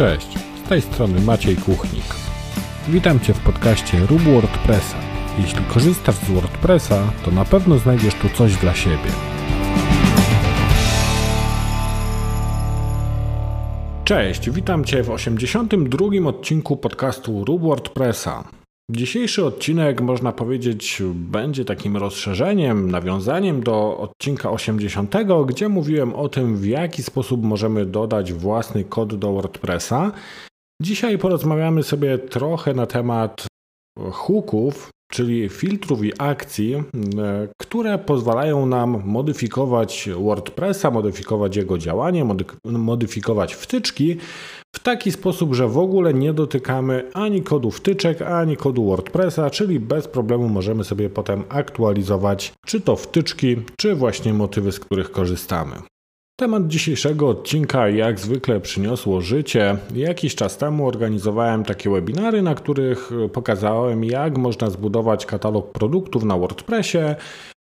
Cześć, z tej strony Maciej Kuchnik. Witam Cię w podcaście Rób WordPressa. Jeśli korzystasz z WordPressa, to na pewno znajdziesz tu coś dla siebie. Cześć, witam Cię w 82 odcinku podcastu Rób WordPressa. Dzisiejszy odcinek, można powiedzieć, będzie takim rozszerzeniem, nawiązaniem do odcinka 80, gdzie mówiłem o tym, w jaki sposób możemy dodać własny kod do WordPressa. Dzisiaj porozmawiamy sobie trochę na temat hooków, czyli filtrów i akcji, e, które pozwalają nam modyfikować WordPressa, modyfikować jego działanie, modyfikować wtyczki w taki sposób, że w ogóle nie dotykamy ani kodu wtyczek, ani kodu WordPressa, czyli bez problemu możemy sobie potem aktualizować czy to wtyczki, czy właśnie motywy, z których korzystamy. Temat dzisiejszego odcinka jak zwykle przyniosło życie. Jakiś czas temu organizowałem takie webinary, na których pokazałem jak można zbudować katalog produktów na WordPressie.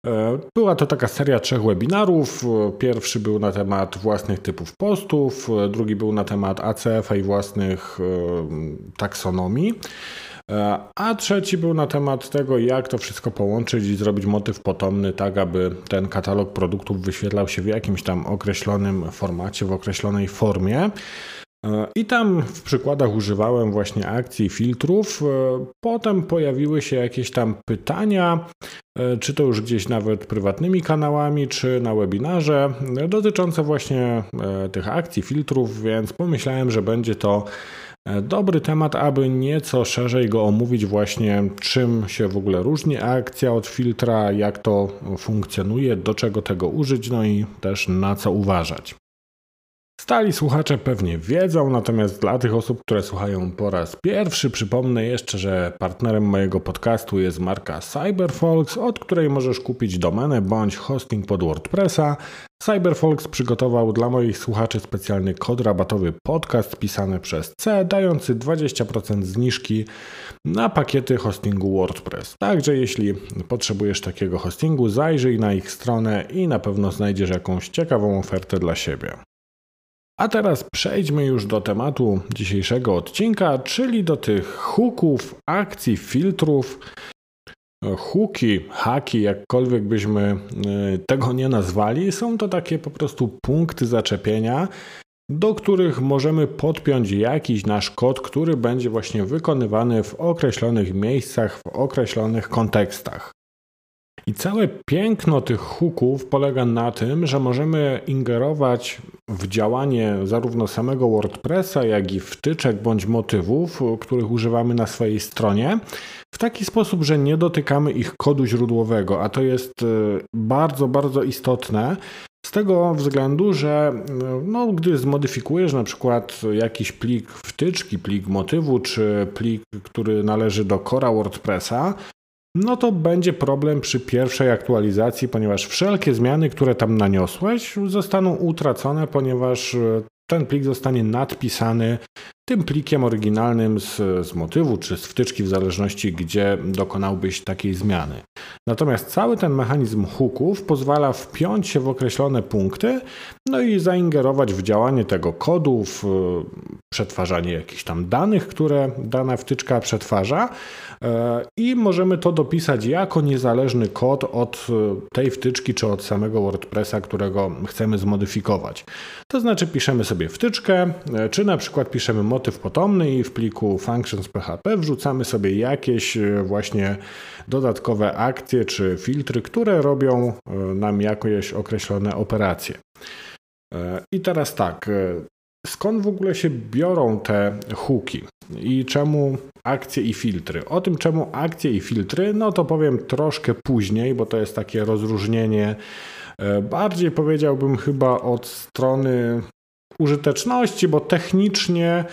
E, była to taka seria trzech webinarów. Pierwszy był na temat własnych typów postów, drugi był na temat ACF i własnych e, taksonomii. E, a trzeci był na temat tego, jak to wszystko połączyć i zrobić motyw potomny, tak aby ten katalog produktów wyświetlał się w jakimś tam określonym formacie, w określonej formie. E, I tam w przykładach używałem właśnie akcji filtrów. E, potem pojawiły się jakieś tam pytania, czy to już gdzieś nawet prywatnymi kanałami, czy na webinarze, dotyczące właśnie tych akcji filtrów, więc pomyślałem, że będzie to E, dobry temat, aby nieco szerzej go omówić, właśnie czym się w ogóle różni akcja od filtra, jak to funkcjonuje, do czego tego użyć, no i też na co uważać. Stali słuchacze pewnie wiedzą, natomiast dla tych osób, które słuchają po raz pierwszy, przypomnę jeszcze, że partnerem mojego podcastu jest marka CyberFolks, od której możesz kupić domenę bądź hosting pod WordPressa. CyberFolks przygotował dla moich słuchaczy specjalny kod rabatowy podcast pisany przez C, dający 20% zniżki na pakiety hostingu WordPress. Także jeśli potrzebujesz takiego hostingu, zajrzyj na ich stronę i na pewno znajdziesz jakąś ciekawą ofertę dla siebie. A teraz przejdźmy już do tematu dzisiejszego odcinka, czyli do tych hooków, akcji, filtrów. Hooki, haki, jakkolwiek byśmy e, tego nie nazwali, są to takie po prostu punkty zaczepienia, do których możemy podpiąć jakiś nasz kod, który będzie właśnie wykonywany w określonych miejscach, w określonych kontekstach. I całe piękno tych hooków polega na tym, że możemy ingerować w działanie zarówno samego WordPressa, jak i wtyczek bądź motywów, których używamy na swojej stronie, w taki sposób, że nie dotykamy ich kodu źródłowego, a to jest e, bardzo, bardzo istotne. Z tego względu, że e, no, gdy zmodyfikujesz na przykład jakiś plik wtyczki, plik motywu, czy plik, który należy do Cora WordPressa, no to będzie problem przy pierwszej aktualizacji, ponieważ wszelkie zmiany, które tam naniosłeś, zostaną utracone, ponieważ e, ten plik zostanie nadpisany tym plikiem oryginalnym z, z motywu czy z wtyczki, w zależności gdzie dokonałbyś takiej zmiany. Natomiast cały ten mechanizm hooków pozwala wpiąć się w określone punkty, no i zaingerować w działanie tego kodu, w przetwarzanie jakichś tam danych, które dana wtyczka przetwarza e, i możemy to dopisać jako niezależny kod od e, tej wtyczki czy od samego WordPressa, którego chcemy zmodyfikować. To znaczy piszemy sobie wtyczkę, e, czy na przykład piszemy motyw potomny i w pliku functions.php wrzucamy sobie jakieś właśnie dodatkowe akcje czy filtry, które robią nam jakieś określone operacje. I teraz tak, skąd w ogóle się biorą te hooki i czemu akcje i filtry? O tym, czemu akcje i filtry, no to powiem troszkę później, bo to jest takie rozróżnienie e, bardziej powiedziałbym chyba od strony użyteczności, bo technicznie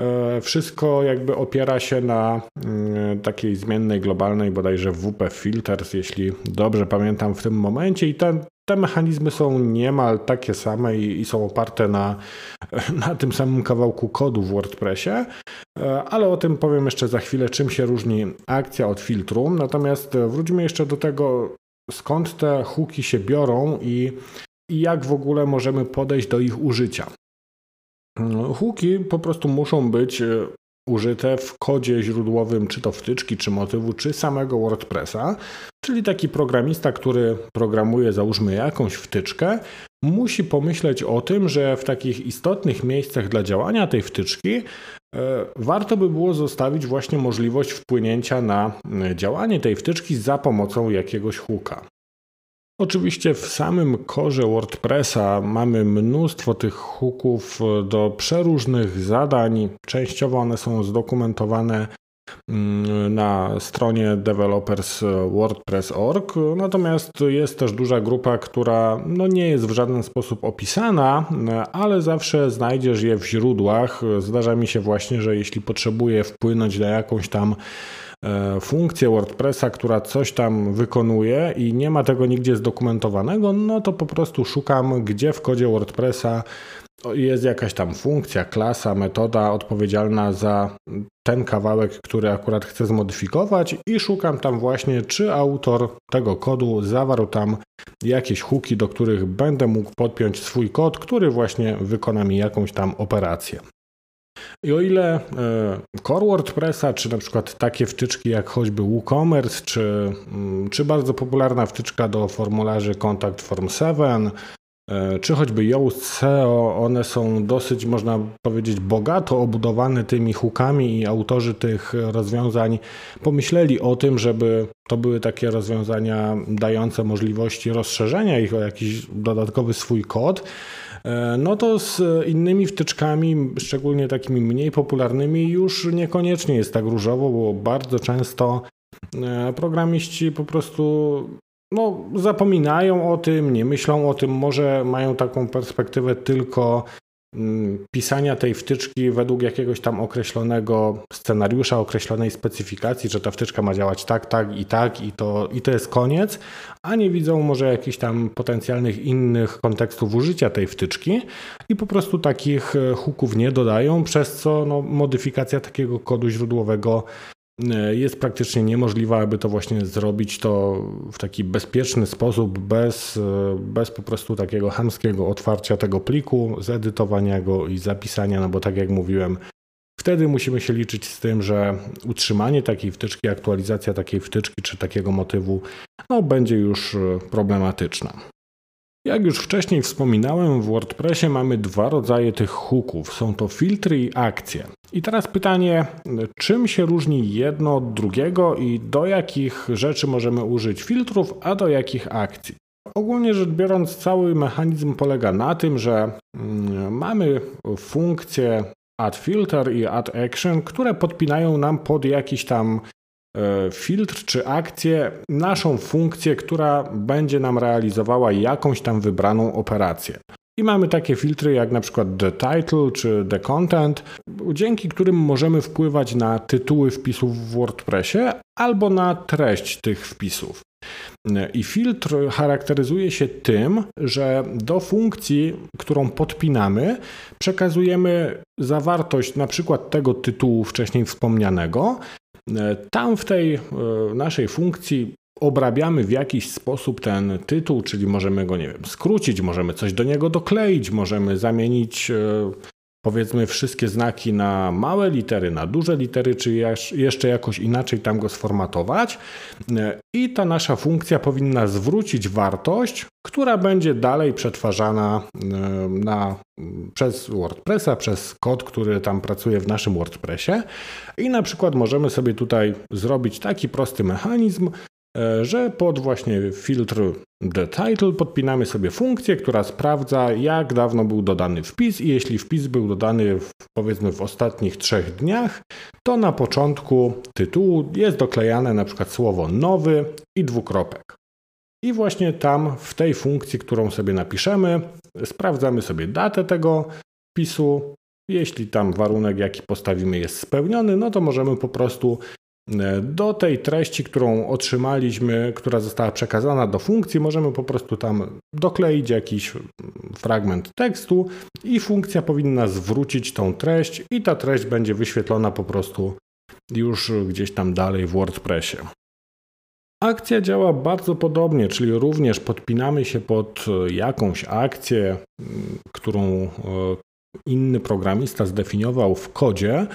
e, wszystko jakby opiera się na mm, takiej zmiennej globalnej bodajże WP Filters, jeśli dobrze pamiętam w tym momencie i ten, te mechanizmy są niemal takie same i, i, są oparte na, na tym samym kawałku kodu w WordPressie, e, ale o tym powiem jeszcze za chwilę, czym się różni akcja od filtru. Natomiast wróćmy jeszcze do tego, skąd te hooki się biorą i, i jak w ogóle możemy podejść do ich użycia. Hooki po prostu muszą być użyte w kodzie źródłowym, czy to wtyczki, czy motywu, czy samego WordPressa. Czyli taki programista, który programuje, załóżmy, jakąś wtyczkę, musi pomyśleć o tym, że w takich istotnych miejscach dla działania tej wtyczki e, warto by było zostawić właśnie możliwość wpłynięcia na e, działanie tej wtyczki za pomocą jakiegoś hooka. Oczywiście w samym korze WordPressa mamy mnóstwo tych hooków do przeróżnych zadań. Częściowo one są zdokumentowane mm, na stronie developers WordPress.org, natomiast jest też duża grupa, która no nie jest w żaden sposób opisana, ale zawsze znajdziesz je w źródłach. Zdarza mi się właśnie, że jeśli potrzebuję wpłynąć na jakąś tam funkcję WordPressa, która coś tam wykonuje i nie ma tego nigdzie zdokumentowanego, no to po prostu szukam, gdzie w kodzie WordPressa jest jakaś tam funkcja, klasa, metoda odpowiedzialna za ten kawałek, który akurat chcę zmodyfikować i szukam tam właśnie, czy autor tego kodu zawarł tam jakieś hooki, do których będę mógł podpiąć swój kod, który właśnie wykona mi jakąś tam operację. I o ile e, Core WordPressa, czy na przykład takie wtyczki jak choćby WooCommerce, czy, mm, czy bardzo popularna wtyczka do formularzy Contact Form 7, e, czy choćby Yoast SEO, one są dosyć, można powiedzieć, bogato obudowane tymi hookami i autorzy tych rozwiązań pomyśleli o tym, żeby to były takie rozwiązania dające możliwości rozszerzenia ich o jakiś dodatkowy swój kod. E, no to z innymi wtyczkami, szczególnie takimi mniej popularnymi, już niekoniecznie jest tak różowo, bo bardzo często e, programiści po prostu no, zapominają o tym, nie myślą o tym, może mają taką perspektywę tylko pisania tej wtyczki według jakiegoś tam określonego scenariusza, określonej specyfikacji, że ta wtyczka ma działać tak, tak i tak i to, i to jest koniec, a nie widzą może jakichś tam potencjalnych innych kontekstów użycia tej wtyczki i po prostu takich e, hooków nie dodają, przez co no, modyfikacja takiego kodu źródłowego jest praktycznie niemożliwe, aby to właśnie zrobić to w taki bezpieczny sposób, bez, e, bez po prostu takiego hamskiego otwarcia tego pliku, zedytowania go i zapisania, no bo tak jak mówiłem, wtedy musimy się liczyć z tym, że utrzymanie takiej wtyczki, aktualizacja takiej wtyczki czy takiego motywu no, będzie już e, problematyczna. Jak już wcześniej wspominałem, w WordPressie mamy dwa rodzaje tych hooków. Są to filtry i akcje. I teraz pytanie, czym się różni jedno od drugiego i do jakich rzeczy możemy użyć filtrów, a do jakich akcji? Ogólnie rzecz biorąc, cały mechanizm polega na tym, że mm, mamy funkcje add filter i add action, które podpinają nam pod jakiś tam filtr czy akcję, naszą funkcję, która będzie nam realizowała jakąś tam wybraną operację. I mamy takie filtry jak na przykład the title czy the content, dzięki którym możemy wpływać na tytuły wpisów w WordPressie albo na treść tych wpisów. I filtr charakteryzuje się tym, że do funkcji, którą podpinamy, przekazujemy zawartość na przykład tego tytułu wcześniej wspomnianego E, tam w tej e, naszej funkcji obrabiamy w jakiś sposób ten tytuł, czyli możemy go, nie wiem, skrócić, możemy coś do niego dokleić, możemy zamienić e, powiedzmy wszystkie znaki na małe litery, na duże litery, czy jeszcze jakoś inaczej tam go sformatować. I ta nasza funkcja powinna zwrócić wartość, która będzie dalej przetwarzana na, przez WordPressa, przez kod, który tam pracuje w naszym WordPressie. I na przykład możemy sobie tutaj zrobić taki prosty mechanizm, E, że pod właśnie filtr the title podpinamy sobie funkcję, która sprawdza jak dawno był dodany wpis i jeśli wpis był dodany w, powiedzmy w ostatnich trzech dniach, to na początku tytułu jest doklejane na przykład słowo nowy i dwukropek. I właśnie tam w tej funkcji, którą sobie napiszemy, sprawdzamy sobie datę tego wpisu. Jeśli tam warunek, jaki postawimy, jest spełniony, no to możemy po prostu do tej treści, którą otrzymaliśmy, która została przekazana do funkcji, możemy po prostu tam dokleić jakiś fragment tekstu i funkcja powinna zwrócić tą treść i ta treść będzie wyświetlona po prostu już gdzieś tam dalej w WordPressie. Akcja działa bardzo podobnie, czyli również podpinamy się pod jakąś akcję, którą inny programista zdefiniował w kodzie.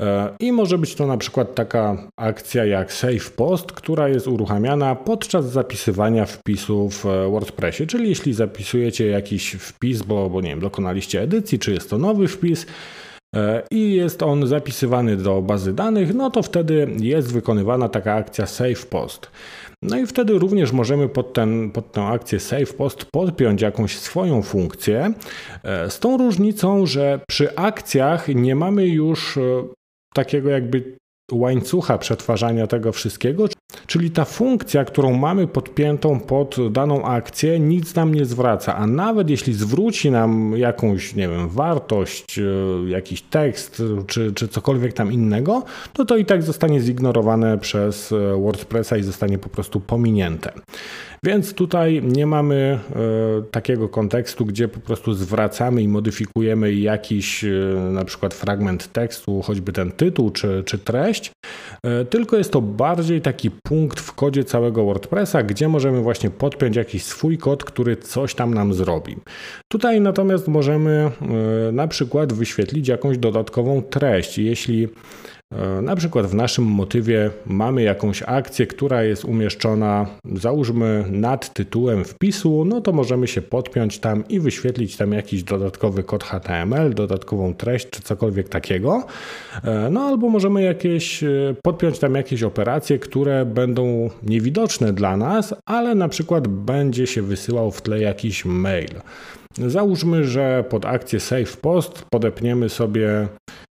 E, I może być to na przykład taka akcja jak Save Post, która jest uruchamiana podczas zapisywania wpisów w WordPressie. Czyli jeśli zapisujecie jakiś wpis, bo, bo nie wiem, dokonaliście edycji, czy jest to nowy wpis, e, i jest on zapisywany do bazy danych, no to wtedy jest wykonywana taka akcja Save Post. No i wtedy również możemy pod, ten, pod tę akcję Save Post podpiąć jakąś swoją funkcję, e, z tą różnicą, że przy akcjach nie mamy już takiego jakby łańcucha przetwarzania tego wszystkiego, czyli ta funkcja, którą mamy podpiętą pod daną akcję, nic nam nie zwraca, a nawet jeśli zwróci nam jakąś, nie wiem, wartość, e, jakiś tekst czy, czy cokolwiek tam innego, to to i tak zostanie zignorowane przez e, WordPressa i zostanie po prostu pominięte. Więc tutaj nie mamy e, takiego kontekstu, gdzie po prostu zwracamy i modyfikujemy jakiś na przykład fragment tekstu, choćby ten tytuł czy, czy treść, tylko jest to bardziej taki punkt w kodzie całego WordPressa, gdzie możemy właśnie podpiąć jakiś swój kod, który coś tam nam zrobi. Tutaj natomiast możemy e, na przykład wyświetlić jakąś dodatkową treść. Jeśli E, na przykład w naszym motywie mamy jakąś akcję, która jest umieszczona, załóżmy nad tytułem wpisu, no to możemy się podpiąć tam i wyświetlić tam jakiś dodatkowy kod HTML, dodatkową treść czy cokolwiek takiego. E, no albo możemy jakieś e, podpiąć tam jakieś operacje, które będą niewidoczne dla nas, ale na przykład będzie się wysyłał w tle jakiś mail. Załóżmy, że pod akcję Save Post podepniemy sobie E,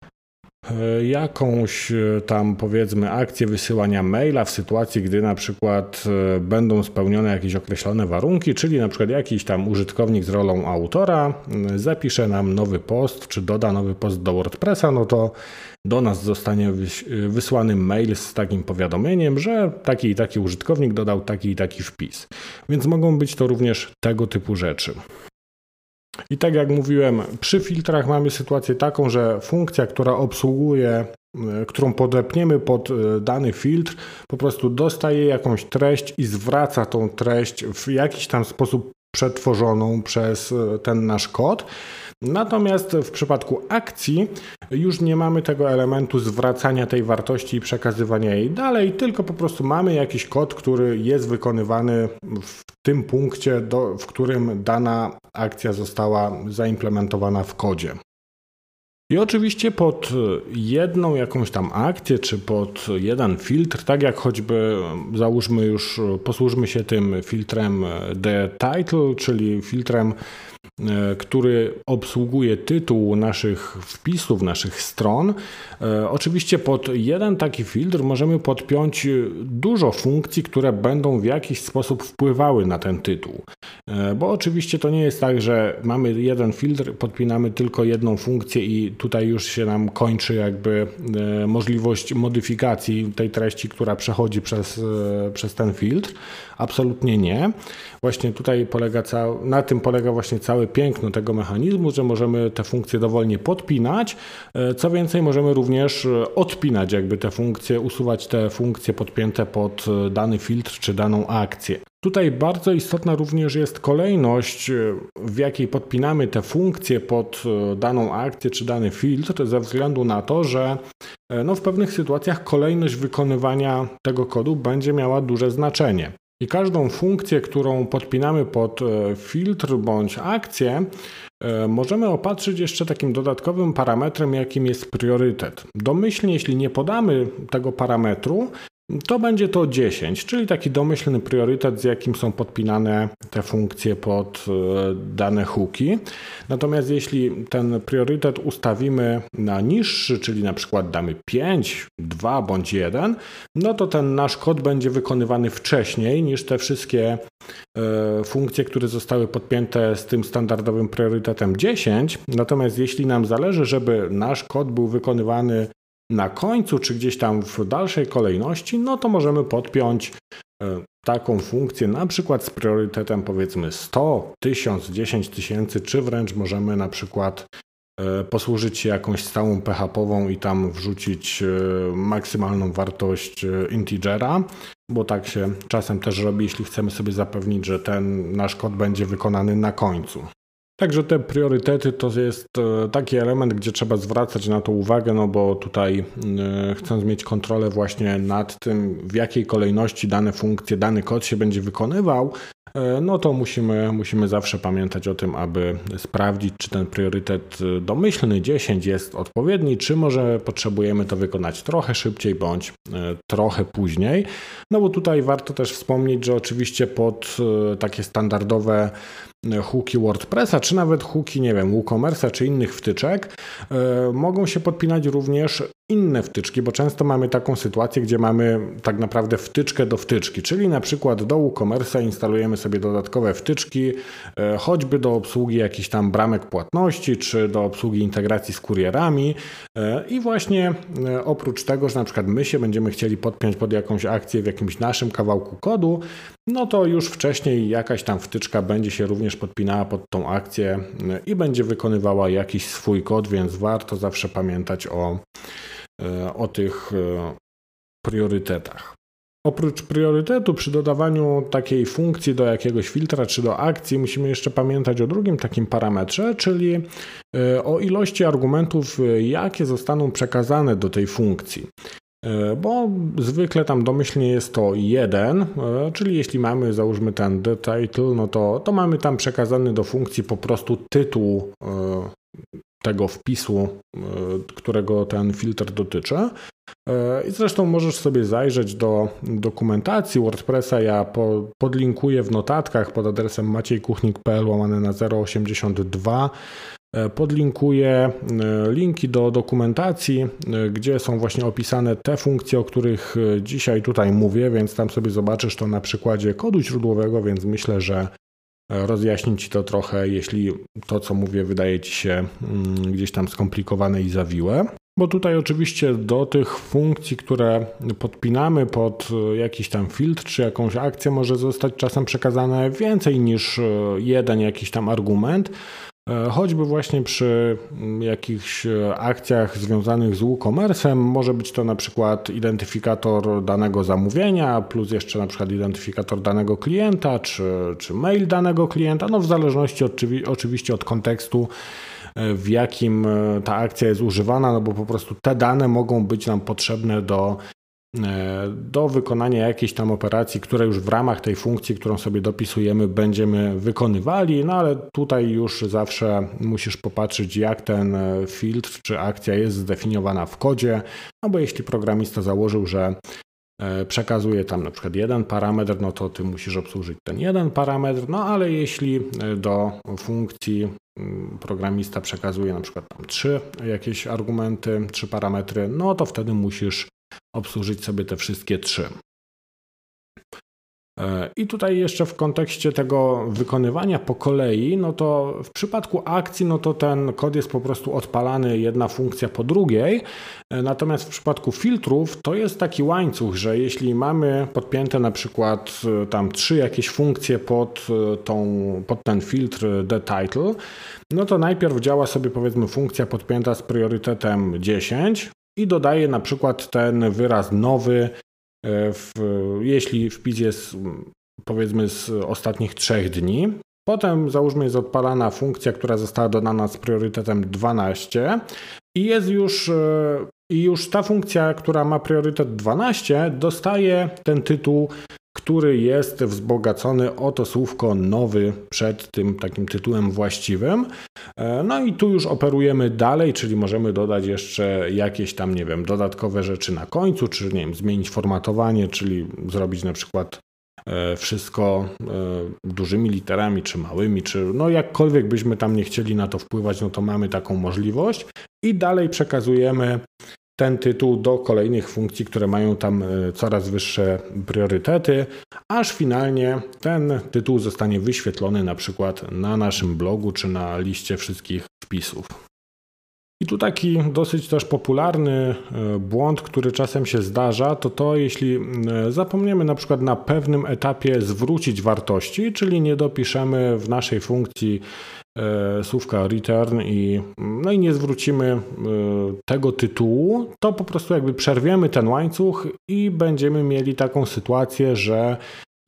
jakąś e, tam powiedzmy akcję wysyłania maila w sytuacji, gdy na przykład e, będą spełnione jakieś określone warunki, czyli na przykład jakiś tam użytkownik z rolą autora zapisze nam nowy post, czy doda nowy post do WordPressa, no to do nas zostanie wysłany mail z takim powiadomieniem, że taki i taki użytkownik dodał taki i taki wpis. Więc mogą być to również tego typu rzeczy. I tak jak mówiłem, przy filtrach mamy sytuację taką, że funkcja, która obsługuje, e, którą podepniemy pod e, dany filtr, po prostu dostaje jakąś treść i zwraca tą treść w jakiś tam sposób przetworzoną przez e, ten nasz kod. Natomiast w przypadku akcji już nie mamy tego elementu zwracania tej wartości i przekazywania jej dalej, tylko po prostu mamy jakiś kod, który jest wykonywany w tym punkcie, do, w którym dana akcja została zaimplementowana w kodzie. I oczywiście pod jedną jakąś tam akcję, czy pod jeden filtr, tak jak choćby załóżmy już, posłużmy się tym filtrem the title, czyli filtrem który obsługuje tytuł naszych wpisów, naszych stron. E, oczywiście pod jeden taki filtr możemy podpiąć dużo funkcji, które będą w jakiś sposób wpływały na ten tytuł. E, bo oczywiście to nie jest tak, że mamy jeden filtr, podpinamy tylko jedną funkcję i tutaj już się nam kończy jakby możliwość modyfikacji tej treści, która przechodzi przez, przez ten filtr. Absolutnie nie. Właśnie tutaj polega na tym polega właśnie całe piękno tego mechanizmu, że możemy te funkcje dowolnie podpinać. E, co więcej, możemy również e, odpinać jakby te funkcje, usuwać te funkcje podpięte pod e, dany filtr czy daną akcję. Tutaj bardzo istotna również jest kolejność, w jakiej podpinamy te funkcje pod daną akcję czy dany filtr, ze względu na to, że no, w pewnych sytuacjach kolejność wykonywania tego kodu będzie miała duże znaczenie. I każdą funkcję, którą podpinamy pod e, filtr bądź akcję, e, możemy opatrzyć jeszcze takim dodatkowym parametrem, jakim jest priorytet. Domyślnie, jeśli nie podamy tego parametru, to będzie to 10, czyli taki domyślny priorytet, z jakim są podpinane te funkcje pod e, dane hooki. Natomiast jeśli ten priorytet ustawimy na niższy, czyli na przykład damy 5, 2 bądź 1, no to ten nasz kod będzie wykonywany wcześniej niż te wszystkie e, funkcje, które zostały podpięte z tym standardowym priorytetem 10. Natomiast jeśli nam zależy, żeby nasz kod był wykonywany na końcu, czy gdzieś tam w dalszej kolejności, no to możemy podpiąć e, taką funkcję, na przykład z priorytetem powiedzmy 100, 1000, 10 tysięcy, czy wręcz możemy na przykład e, posłużyć się jakąś stałą PHP-ową i tam wrzucić e, maksymalną wartość integera, bo tak się czasem też robi, jeśli chcemy sobie zapewnić, że ten nasz kod będzie wykonany na końcu. Także te priorytety to jest e, taki element, gdzie trzeba zwracać na to uwagę, no bo tutaj e, chcąc mieć kontrolę właśnie nad tym, w jakiej kolejności dane funkcje, dany kod się będzie wykonywał, no to musimy, musimy zawsze pamiętać o tym, aby sprawdzić, czy ten priorytet domyślny 10 jest odpowiedni, czy może potrzebujemy to wykonać trochę szybciej bądź trochę później. No bo tutaj warto też wspomnieć, że oczywiście pod takie standardowe hooki WordPressa, czy nawet hooki, nie wiem, WooCommerce'a, czy innych wtyczek, e, mogą się podpinać również inne wtyczki, bo często mamy taką sytuację, gdzie mamy tak naprawdę wtyczkę do wtyczki, czyli na przykład do WooCommerce'a instalujemy sobie dodatkowe wtyczki, e, choćby do obsługi jakichś tam bramek płatności, czy do obsługi integracji z kurierami. E, i właśnie oprócz tego, że na przykład my się będziemy chcieli podpiąć pod jakąś akcję w jakimś naszym kawałku kodu, no to już wcześniej jakaś tam wtyczka będzie się również podpinała pod tą akcję i będzie wykonywała jakiś swój kod, więc warto zawsze pamiętać o, e, o tych e, priorytetach. Oprócz priorytetu przy dodawaniu takiej funkcji do jakiegoś filtra czy do akcji, musimy jeszcze pamiętać o drugim takim parametrze, czyli o ilości argumentów, jakie zostaną przekazane do tej funkcji. E, bo zwykle tam domyślnie jest to jeden, e, czyli jeśli mamy załóżmy ten the title, no to, to mamy tam przekazany do funkcji po prostu tytuł e, tego wpisu, którego ten filtr dotyczy. I zresztą możesz sobie zajrzeć do dokumentacji WordPressa. Ja po, podlinkuję w notatkach pod adresem maciejkuchnik.pl łamane na 082 E, podlinkuję e, linki do dokumentacji, e, gdzie są właśnie opisane te funkcje, o których dzisiaj tutaj mówię, więc tam sobie zobaczysz to na przykładzie kodu źródłowego, więc myślę, że rozjaśni Ci to trochę, jeśli to, co mówię, wydaje Ci się mm, gdzieś tam skomplikowane i zawiłe. Bo tutaj oczywiście do tych funkcji, które podpinamy pod jakiś tam filtr czy jakąś akcję, może zostać czasem przekazane więcej niż jeden jakiś tam argument. E, choćby właśnie przy mm, jakichś e, akcjach związanych z WooCommerce'em może być to na przykład identyfikator danego zamówienia, plus jeszcze na przykład identyfikator danego klienta, czy, czy mail danego klienta, no w zależności oczywiście od kontekstu, e, w jakim ta akcja jest używana, no bo po prostu te dane mogą być nam potrzebne do do wykonania jakiejś tam operacji, które już w ramach tej funkcji, którą sobie dopisujemy, będziemy wykonywali, no ale tutaj już zawsze musisz popatrzeć, jak ten e, filtr czy akcja jest zdefiniowana w kodzie, no bo jeśli programista założył, że e, przekazuje tam na przykład jeden parametr, no to ty musisz obsłużyć ten jeden parametr, no ale jeśli do funkcji mm, programista przekazuje na przykład tam trzy jakieś argumenty, trzy parametry, no to wtedy musisz obsłużyć sobie te wszystkie trzy. E, I tutaj jeszcze w kontekście tego wykonywania po kolei, no to w przypadku akcji, no to ten kod jest po prostu odpalany jedna funkcja po drugiej. E, natomiast w przypadku filtrów to jest taki łańcuch, że jeśli mamy podpięte na przykład e, tam trzy jakieś funkcje pod, tą, pod ten filtr the title, no to najpierw działa sobie powiedzmy funkcja podpięta z priorytetem 10, i dodaję na przykład ten wyraz nowy, e, w, jeśli wpis jest powiedzmy z ostatnich trzech dni. Potem załóżmy jest odpalana funkcja, która została dodana z priorytetem 12 i jest już e, i już ta funkcja, która ma priorytet 12, dostaje ten tytuł który jest wzbogacony o to słówko nowy przed tym takim tytułem właściwym. E, no i tu już operujemy dalej, czyli możemy dodać jeszcze jakieś tam, nie wiem, dodatkowe rzeczy na końcu, czy nie wiem, zmienić formatowanie, czyli zrobić na przykład e, wszystko e, dużymi literami, czy małymi, czy no jakkolwiek byśmy tam nie chcieli na to wpływać, no to mamy taką możliwość i dalej przekazujemy ten tytuł do kolejnych funkcji, które mają tam e, coraz wyższe priorytety, aż finalnie ten tytuł zostanie wyświetlony na przykład na naszym blogu czy na liście wszystkich wpisów. I tu taki dosyć też popularny e, błąd, który czasem się zdarza, to to, jeśli zapomniemy na przykład na pewnym etapie zwrócić wartości, czyli nie dopiszemy w naszej funkcji słówka return i, no i nie zwrócimy e, tego tytułu, to po prostu jakby przerwiemy ten łańcuch i będziemy mieli taką sytuację, że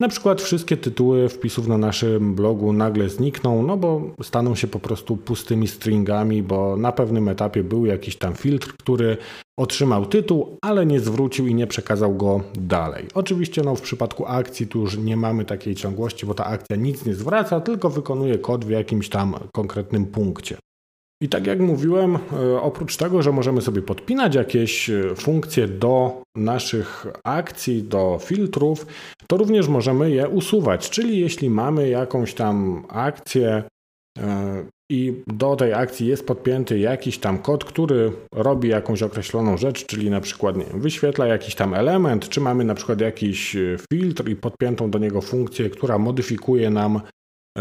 Na przykład wszystkie tytuły wpisów na naszym blogu nagle znikną, no bo staną się po prostu pustymi stringami, bo na pewnym etapie był jakiś tam filtr, który otrzymał tytuł, ale nie zwrócił i nie przekazał go dalej. Oczywiście no, w przypadku akcji tu już nie mamy takiej ciągłości, bo ta akcja nic nie zwraca, tylko wykonuje kod w jakimś tam konkretnym punkcie. I tak jak mówiłem, e, oprócz tego, że możemy sobie podpinać jakieś e, funkcje do naszych akcji, do filtrów, to również możemy je usuwać. Czyli jeśli mamy jakąś tam akcję e, i do tej akcji jest podpięty jakiś tam kod, który robi jakąś określoną rzecz, czyli na przykład wiem, wyświetla jakiś tam element, czy mamy na przykład jakiś filtr i podpiętą do niego funkcję, która modyfikuje nam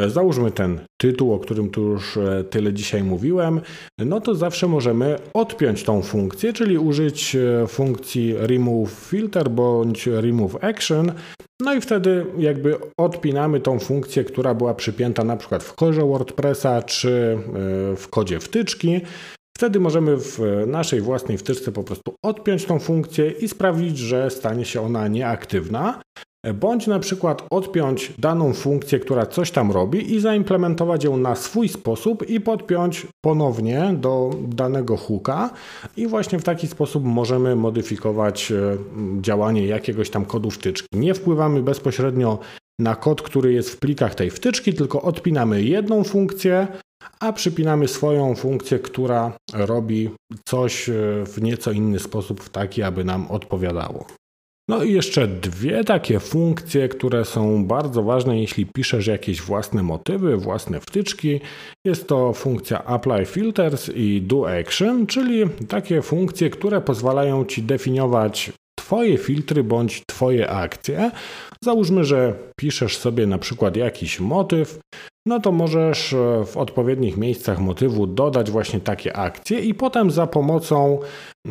załóżmy ten tytuł, o którym tu już e, tyle dzisiaj mówiłem, no to zawsze możemy odpiąć tą funkcję, czyli użyć e, funkcji remove filter bądź remove action, no i wtedy jakby odpinamy tą funkcję, która była przypięta na przykład w korze WordPressa czy w kodzie wtyczki. Wtedy możemy w naszej własnej wtyczce po prostu odpiąć tą funkcję i sprawić, że stanie się ona nieaktywna bądź na przykład odpiąć daną funkcję, która coś tam robi i zaimplementować ją na swój sposób i podpiąć ponownie do danego hooka i właśnie w taki sposób możemy modyfikować e, działanie jakiegoś tam kodu wtyczki. Nie wpływamy bezpośrednio na kod, który jest w plikach tej wtyczki, tylko odpinamy jedną funkcję, a przypinamy swoją funkcję, która robi coś e, w nieco inny sposób, w taki, aby nam odpowiadało. No i jeszcze dwie takie funkcje, które są bardzo ważne, jeśli piszesz jakieś własne motywy, własne wtyczki. Jest to funkcja Apply Filters i Do Action, czyli takie funkcje, które pozwalają Ci definiować Twoje filtry bądź Twoje akcje. Załóżmy, że piszesz sobie na przykład jakiś motyw, no to możesz e, w odpowiednich miejscach motywu dodać właśnie takie akcje i potem za pomocą e,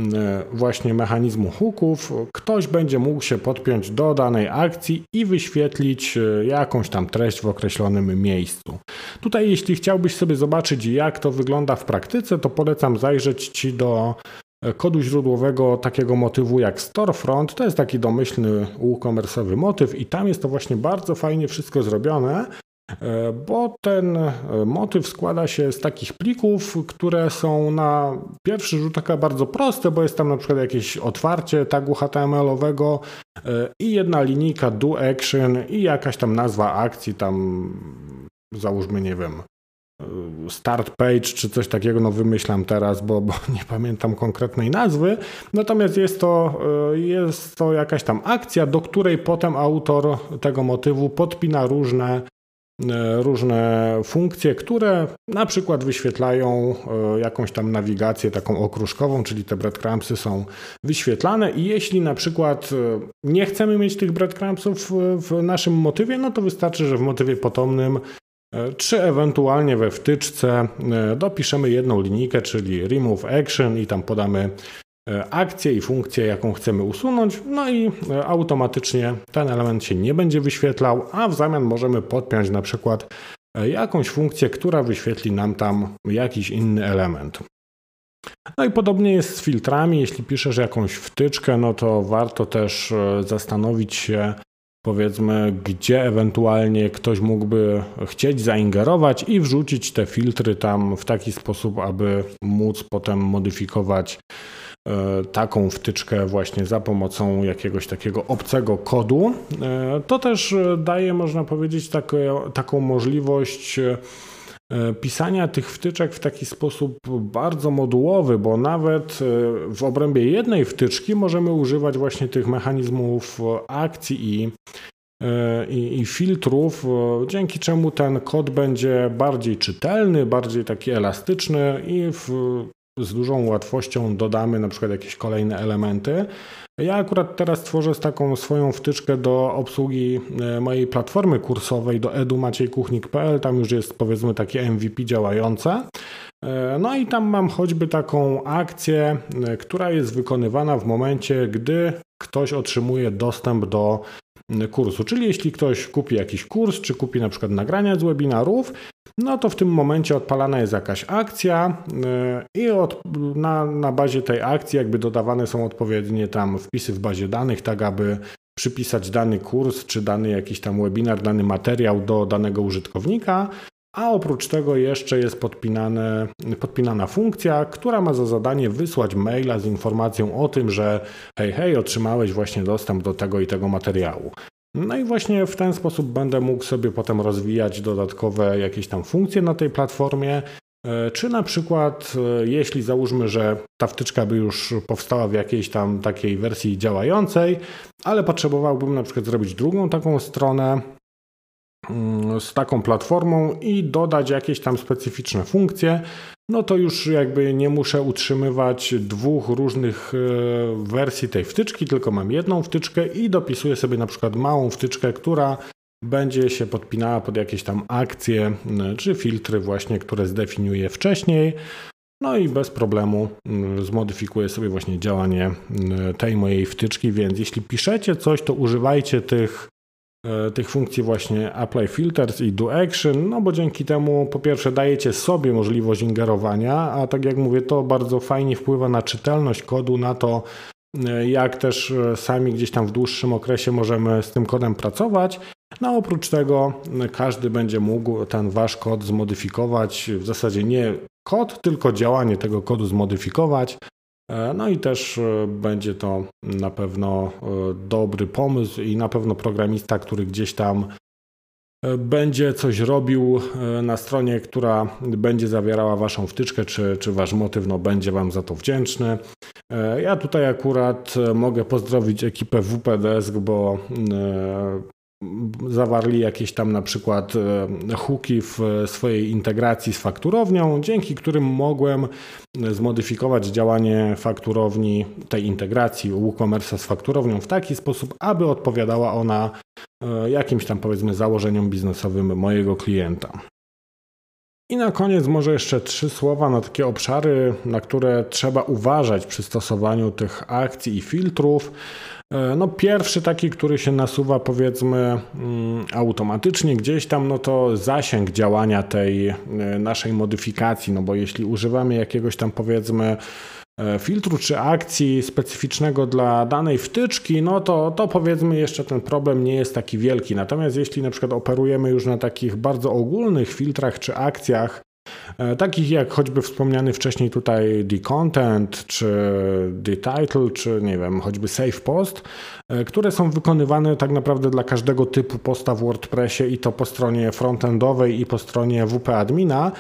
właśnie mechanizmu hooków ktoś będzie mógł się podpiąć do danej akcji i wyświetlić e, jakąś tam treść w określonym miejscu. Tutaj jeśli chciałbyś sobie zobaczyć jak to wygląda w praktyce, to polecam zajrzeć Ci do kodu źródłowego takiego motywu jak storefront. To jest taki domyślny WooCommerce'owy motyw i tam jest to właśnie bardzo fajnie wszystko zrobione, bo ten e, motyw składa się z takich plików, które są na pierwszy rzut oka bardzo proste, bo jest tam na przykład jakieś otwarcie tagu HTML-owego e, i jedna linijka do action i jakaś tam nazwa akcji, tam załóżmy, nie wiem, start page czy coś takiego, no wymyślam teraz, bo, bo, nie pamiętam konkretnej nazwy. Natomiast jest to, e, jest to jakaś tam akcja, do której potem autor tego motywu podpina różne e, różne funkcje, które na przykład wyświetlają e, jakąś tam nawigację taką okruszkową, czyli te breadcrumbsy są wyświetlane i jeśli na przykład nie chcemy mieć tych breadcrumbsów w naszym motywie, no to wystarczy, że w motywie potomnym E, czy ewentualnie we wtyczce e, dopiszemy jedną linijkę, czyli remove action i tam podamy e, akcję i funkcję, jaką chcemy usunąć, no i automatycznie ten element się nie będzie wyświetlał, a w zamian możemy podpiąć na przykład jakąś funkcję, która wyświetli nam tam jakiś inny element. No i podobnie jest z filtrami. Jeśli piszesz jakąś wtyczkę, no to warto też zastanowić się, powiedzmy, gdzie ewentualnie ktoś mógłby chcieć zaingerować i wrzucić te filtry tam w taki sposób, aby móc potem modyfikować e, taką wtyczkę właśnie za pomocą jakiegoś takiego obcego kodu. E, to też daje, można powiedzieć, takie, taką możliwość e, pisania tych wtyczek w taki sposób bardzo modułowy, bo nawet w obrębie jednej wtyczki możemy używać właśnie tych mechanizmów akcji i, i, i, filtrów, dzięki czemu ten kod będzie bardziej czytelny, bardziej taki elastyczny i w, z dużą łatwością dodamy na przykład jakieś kolejne elementy. Ja akurat teraz tworzę taką swoją wtyczkę do obsługi e, mojej platformy kursowej do edumaciejkuchnik.pl. Tam już jest powiedzmy takie MVP działające. E, no i tam mam choćby taką akcję, e, która jest wykonywana w momencie, gdy ktoś otrzymuje dostęp do kursu. Czyli jeśli ktoś kupi jakiś kurs, czy kupi na przykład nagrania z webinarów, no to w tym momencie odpalana jest jakaś akcja y, i od, na, na bazie tej akcji jakby dodawane są odpowiednie tam wpisy w bazie danych, tak aby przypisać dany kurs, czy dany jakiś tam webinar, dany materiał do danego użytkownika, a oprócz tego jeszcze jest podpinane, podpinana funkcja, która ma za zadanie wysłać maila z informacją o tym, że hej, hej, otrzymałeś właśnie dostęp do tego i tego materiału. No i właśnie w ten sposób będę mógł sobie potem rozwijać dodatkowe jakieś tam funkcje na tej platformie. E, czy na przykład, e, jeśli załóżmy, że ta wtyczka by już powstała w jakiejś tam takiej wersji działającej, ale potrzebowałbym na przykład zrobić drugą taką stronę, z taką platformą i dodać jakieś tam specyficzne funkcje, no to już jakby nie muszę utrzymywać dwóch różnych e, wersji tej wtyczki, tylko mam jedną wtyczkę i dopisuję sobie na przykład małą wtyczkę, która będzie się podpinała pod jakieś tam akcje czy filtry właśnie, które zdefiniuję wcześniej. No i bez problemu zmodyfikuję sobie właśnie działanie tej mojej wtyczki, więc jeśli piszecie coś, to używajcie tych tych funkcji właśnie Apply Filters i Do Action, no bo dzięki temu po pierwsze dajecie sobie możliwość ingerowania, a tak jak mówię, to bardzo fajnie wpływa na czytelność kodu, na to e, jak też e, sami gdzieś tam w dłuższym okresie możemy z tym kodem pracować. No oprócz tego każdy będzie mógł ten wasz kod zmodyfikować, w zasadzie nie kod, tylko działanie tego kodu zmodyfikować E, no i też e, będzie to na pewno e, dobry pomysł i na pewno programista, który gdzieś tam będzie coś robił na stronie, która będzie zawierała Waszą wtyczkę, czy, czy Wasz motyw, no będzie Wam za to wdzięczny. Ja tutaj akurat mogę pozdrowić ekipę WPDesk, bo zawarli jakieś tam na przykład e, hooki w swojej integracji z fakturownią, dzięki którym mogłem zmodyfikować działanie fakturowni, tej integracji WooCommerce z fakturownią w taki sposób, aby odpowiadała ona e, jakimś tam powiedzmy założeniom biznesowym mojego klienta. I na koniec może jeszcze trzy słowa na takie obszary, na które trzeba uważać przy stosowaniu tych akcji i filtrów. E, no pierwszy taki, który się nasuwa powiedzmy mm, automatycznie gdzieś tam, no to zasięg działania tej e, naszej modyfikacji, no bo jeśli używamy jakiegoś tam powiedzmy filtru czy akcji specyficznego dla danej wtyczki, no to, to powiedzmy jeszcze ten problem nie jest taki wielki. Natomiast jeśli na przykład operujemy już na takich bardzo ogólnych filtrach czy akcjach, E, takich jak choćby wspomniany wcześniej tutaj The Content, czy The Title, czy nie wiem, choćby Save Post, e, które są wykonywane tak naprawdę dla każdego typu posta w WordPressie i to po stronie frontendowej i po stronie WP admina,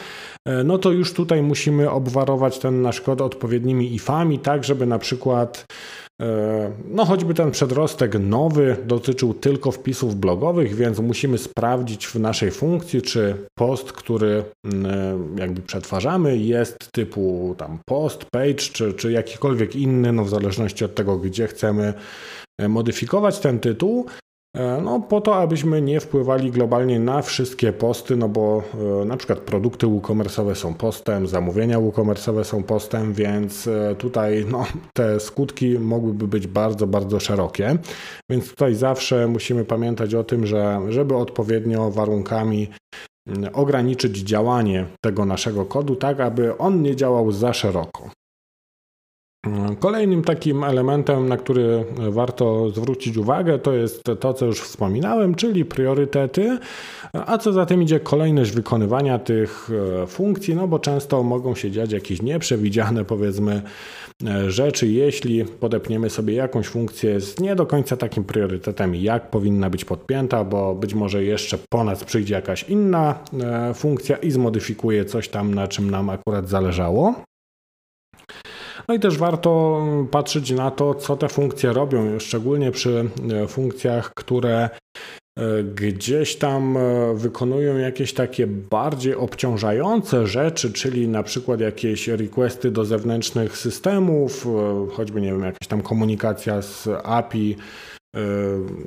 e, no to już tutaj musimy obwarować ten nasz kod odpowiednimi ifami, tak żeby na przykład E, no, choćby ten przedrostek nowy dotyczył tylko wpisów blogowych, więc musimy sprawdzić w naszej funkcji, czy post, który mm, e, jakby przetwarzamy, jest typu tam post, page, czy, czy jakikolwiek inny, no w zależności od tego, gdzie chcemy e, modyfikować ten tytuł. E, no, po to, abyśmy nie wpływali globalnie na wszystkie posty, no bo e, na przykład produkty WooCommerce'owe są postem, zamówienia WooCommerce'owe są postem, więc tutaj no, te skutki mogłyby być bardzo, bardzo szerokie. Więc tutaj zawsze musimy pamiętać o tym, że żeby odpowiednio warunkami ograniczyć działanie tego naszego kodu, tak aby on nie działał za szeroko. Kolejnym takim elementem, na który warto zwrócić uwagę, to jest to, co już wspominałem, czyli priorytety, a co za tym idzie kolejność wykonywania tych e, funkcji, no bo często mogą się dziać jakieś nieprzewidziane, powiedzmy, rzeczy, jeśli podepniemy sobie jakąś funkcję z nie do końca takim priorytetem, jak powinna być podpięta, bo być może jeszcze po nas przyjdzie jakaś inna e, funkcja i zmodyfikuje coś tam, na czym nam akurat zależało. No i też warto patrzeć na to, co te funkcje robią, szczególnie przy e, funkcjach, które e, gdzieś tam e, wykonują jakieś takie bardziej obciążające rzeczy, czyli na przykład jakieś requesty do zewnętrznych systemów, choćby nie wiem, jakaś tam komunikacja z API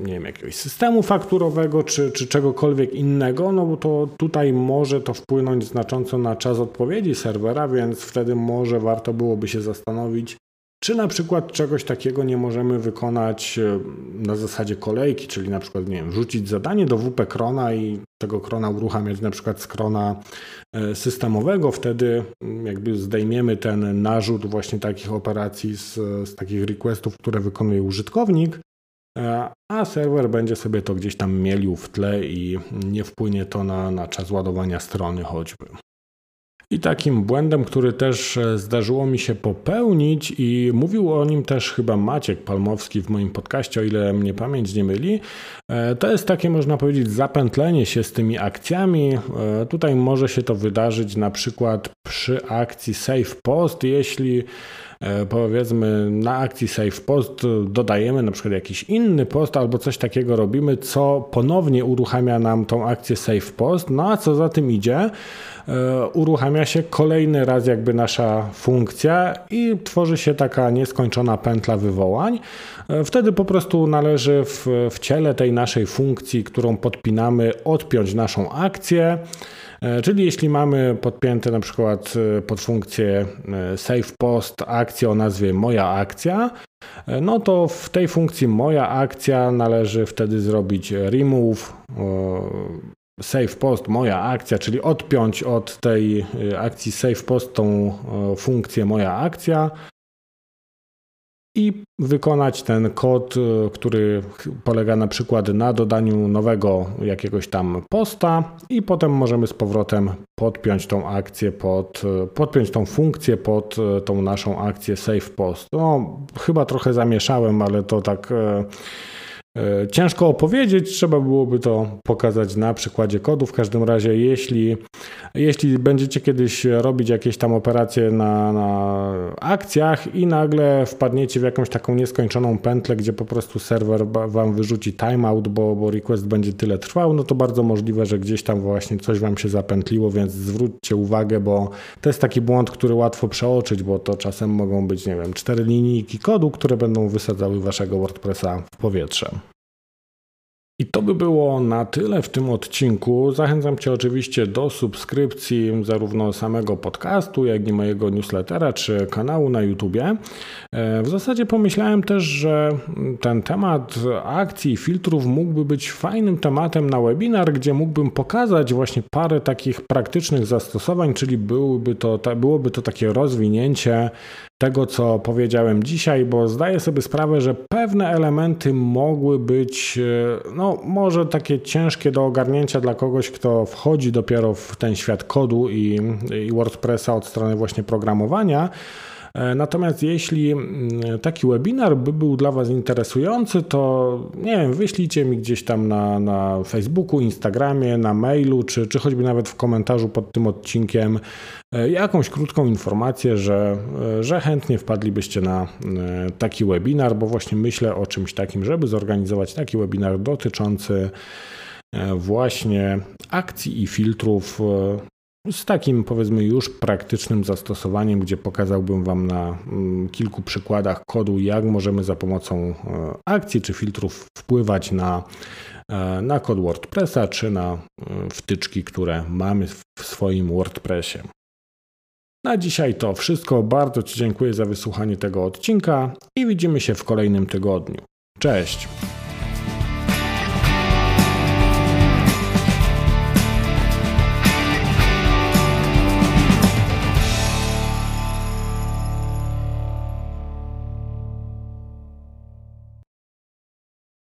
nie wiem, jakiegoś systemu fakturowego czy, czy czegokolwiek innego, no bo to tutaj może to wpłynąć znacząco na czas odpowiedzi serwera, więc wtedy może warto byłoby się zastanowić, czy na przykład czegoś takiego nie możemy wykonać e, na zasadzie kolejki, czyli na przykład, nie wiem, rzucić zadanie do WP krona i tego krona uruchamiać na przykład z krona e, systemowego, wtedy mm, jakby zdejmiemy ten narzut właśnie takich operacji z, z takich requestów, które wykonuje użytkownik, a serwer będzie sobie to gdzieś tam mielił w tle i nie wpłynie to na, na czas ładowania strony choćby. I takim błędem, który też e, zdarzyło mi się popełnić, i mówił o nim też chyba Maciek Palmowski w moim podcaście, o ile mnie pamięć nie myli, e, to jest takie, można powiedzieć, zapętlenie się z tymi akcjami. E, tutaj może się to wydarzyć na przykład przy akcji Save Post, jeśli powiedzmy na akcji Save Post dodajemy na przykład jakiś inny post albo coś takiego robimy, co ponownie uruchamia nam tą akcję Save Post, no a co za tym idzie, E, uruchamia się kolejny raz jakby nasza funkcja i tworzy się taka nieskończona pętla wywołań. E, wtedy po prostu należy w, w ciele tej naszej funkcji, którą podpinamy, odpiąć naszą akcję. E, czyli jeśli mamy podpięte na przykład pod funkcję save post akcję o nazwie moja akcja, no to w tej funkcji moja akcja należy wtedy zrobić remove Save Post, moja akcja, czyli odpiąć od tej akcji Save Post tą funkcję moja akcja i wykonać ten kod, y, który polega na przykład na dodaniu nowego jakiegoś tam posta i potem możemy z powrotem podpiąć tą akcję pod, podpiąć tą funkcję pod tą naszą akcję Save Post. No, chyba trochę zamieszałem, ale to tak E, ciężko opowiedzieć, trzeba byłoby to pokazać na przykładzie kodu. W każdym razie, jeśli, jeśli będziecie kiedyś robić jakieś tam operacje na, na akcjach i nagle wpadniecie w jakąś taką nieskończoną pętlę, gdzie po prostu serwer wam wyrzuci timeout, bo, bo request będzie tyle trwał, no to bardzo możliwe, że gdzieś tam właśnie coś wam się zapętliło, więc zwróćcie uwagę, bo to jest taki błąd, który łatwo przeoczyć, bo to czasem mogą być, nie wiem, cztery linijki kodu, które będą wysadzały waszego WordPressa w powietrze. I to by było na tyle w tym odcinku. Zachęcam Cię oczywiście do subskrypcji zarówno samego podcastu, jak i mojego newslettera czy kanału na YouTubie. E, w zasadzie pomyślałem też, że ten temat akcji i filtrów mógłby być fajnym tematem na webinar, gdzie mógłbym pokazać właśnie parę takich praktycznych zastosowań, czyli byłoby to, byłoby to takie rozwinięcie tego, co powiedziałem dzisiaj, bo zdaję sobie sprawę, że pewne elementy mogły być, e, no, może takie ciężkie do ogarnięcia dla kogoś, kto wchodzi dopiero w ten świat kodu i, i WordPressa od strony właśnie programowania. E, natomiast jeśli mm, taki webinar by był dla Was interesujący, to nie wiem, wyślijcie mi gdzieś tam na, na Facebooku, Instagramie, na mailu, czy, czy choćby nawet w komentarzu pod tym odcinkiem e, jakąś krótką informację, że, e, że chętnie wpadlibyście na taki webinar, bo właśnie myślę o czymś takim, żeby zorganizować taki webinar dotyczący właśnie akcji i filtrów z takim powiedzmy już praktycznym zastosowaniem, gdzie pokazałbym Wam na mm, kilku przykładach kodu, jak możemy za pomocą e, akcji czy filtrów wpływać na, e, na kod WordPressa czy na e, wtyczki, które mamy w swoim WordPressie. Na dzisiaj to wszystko. Bardzo Ci dziękuję za wysłuchanie tego odcinka i widzimy się w kolejnym tygodniu. Cześć!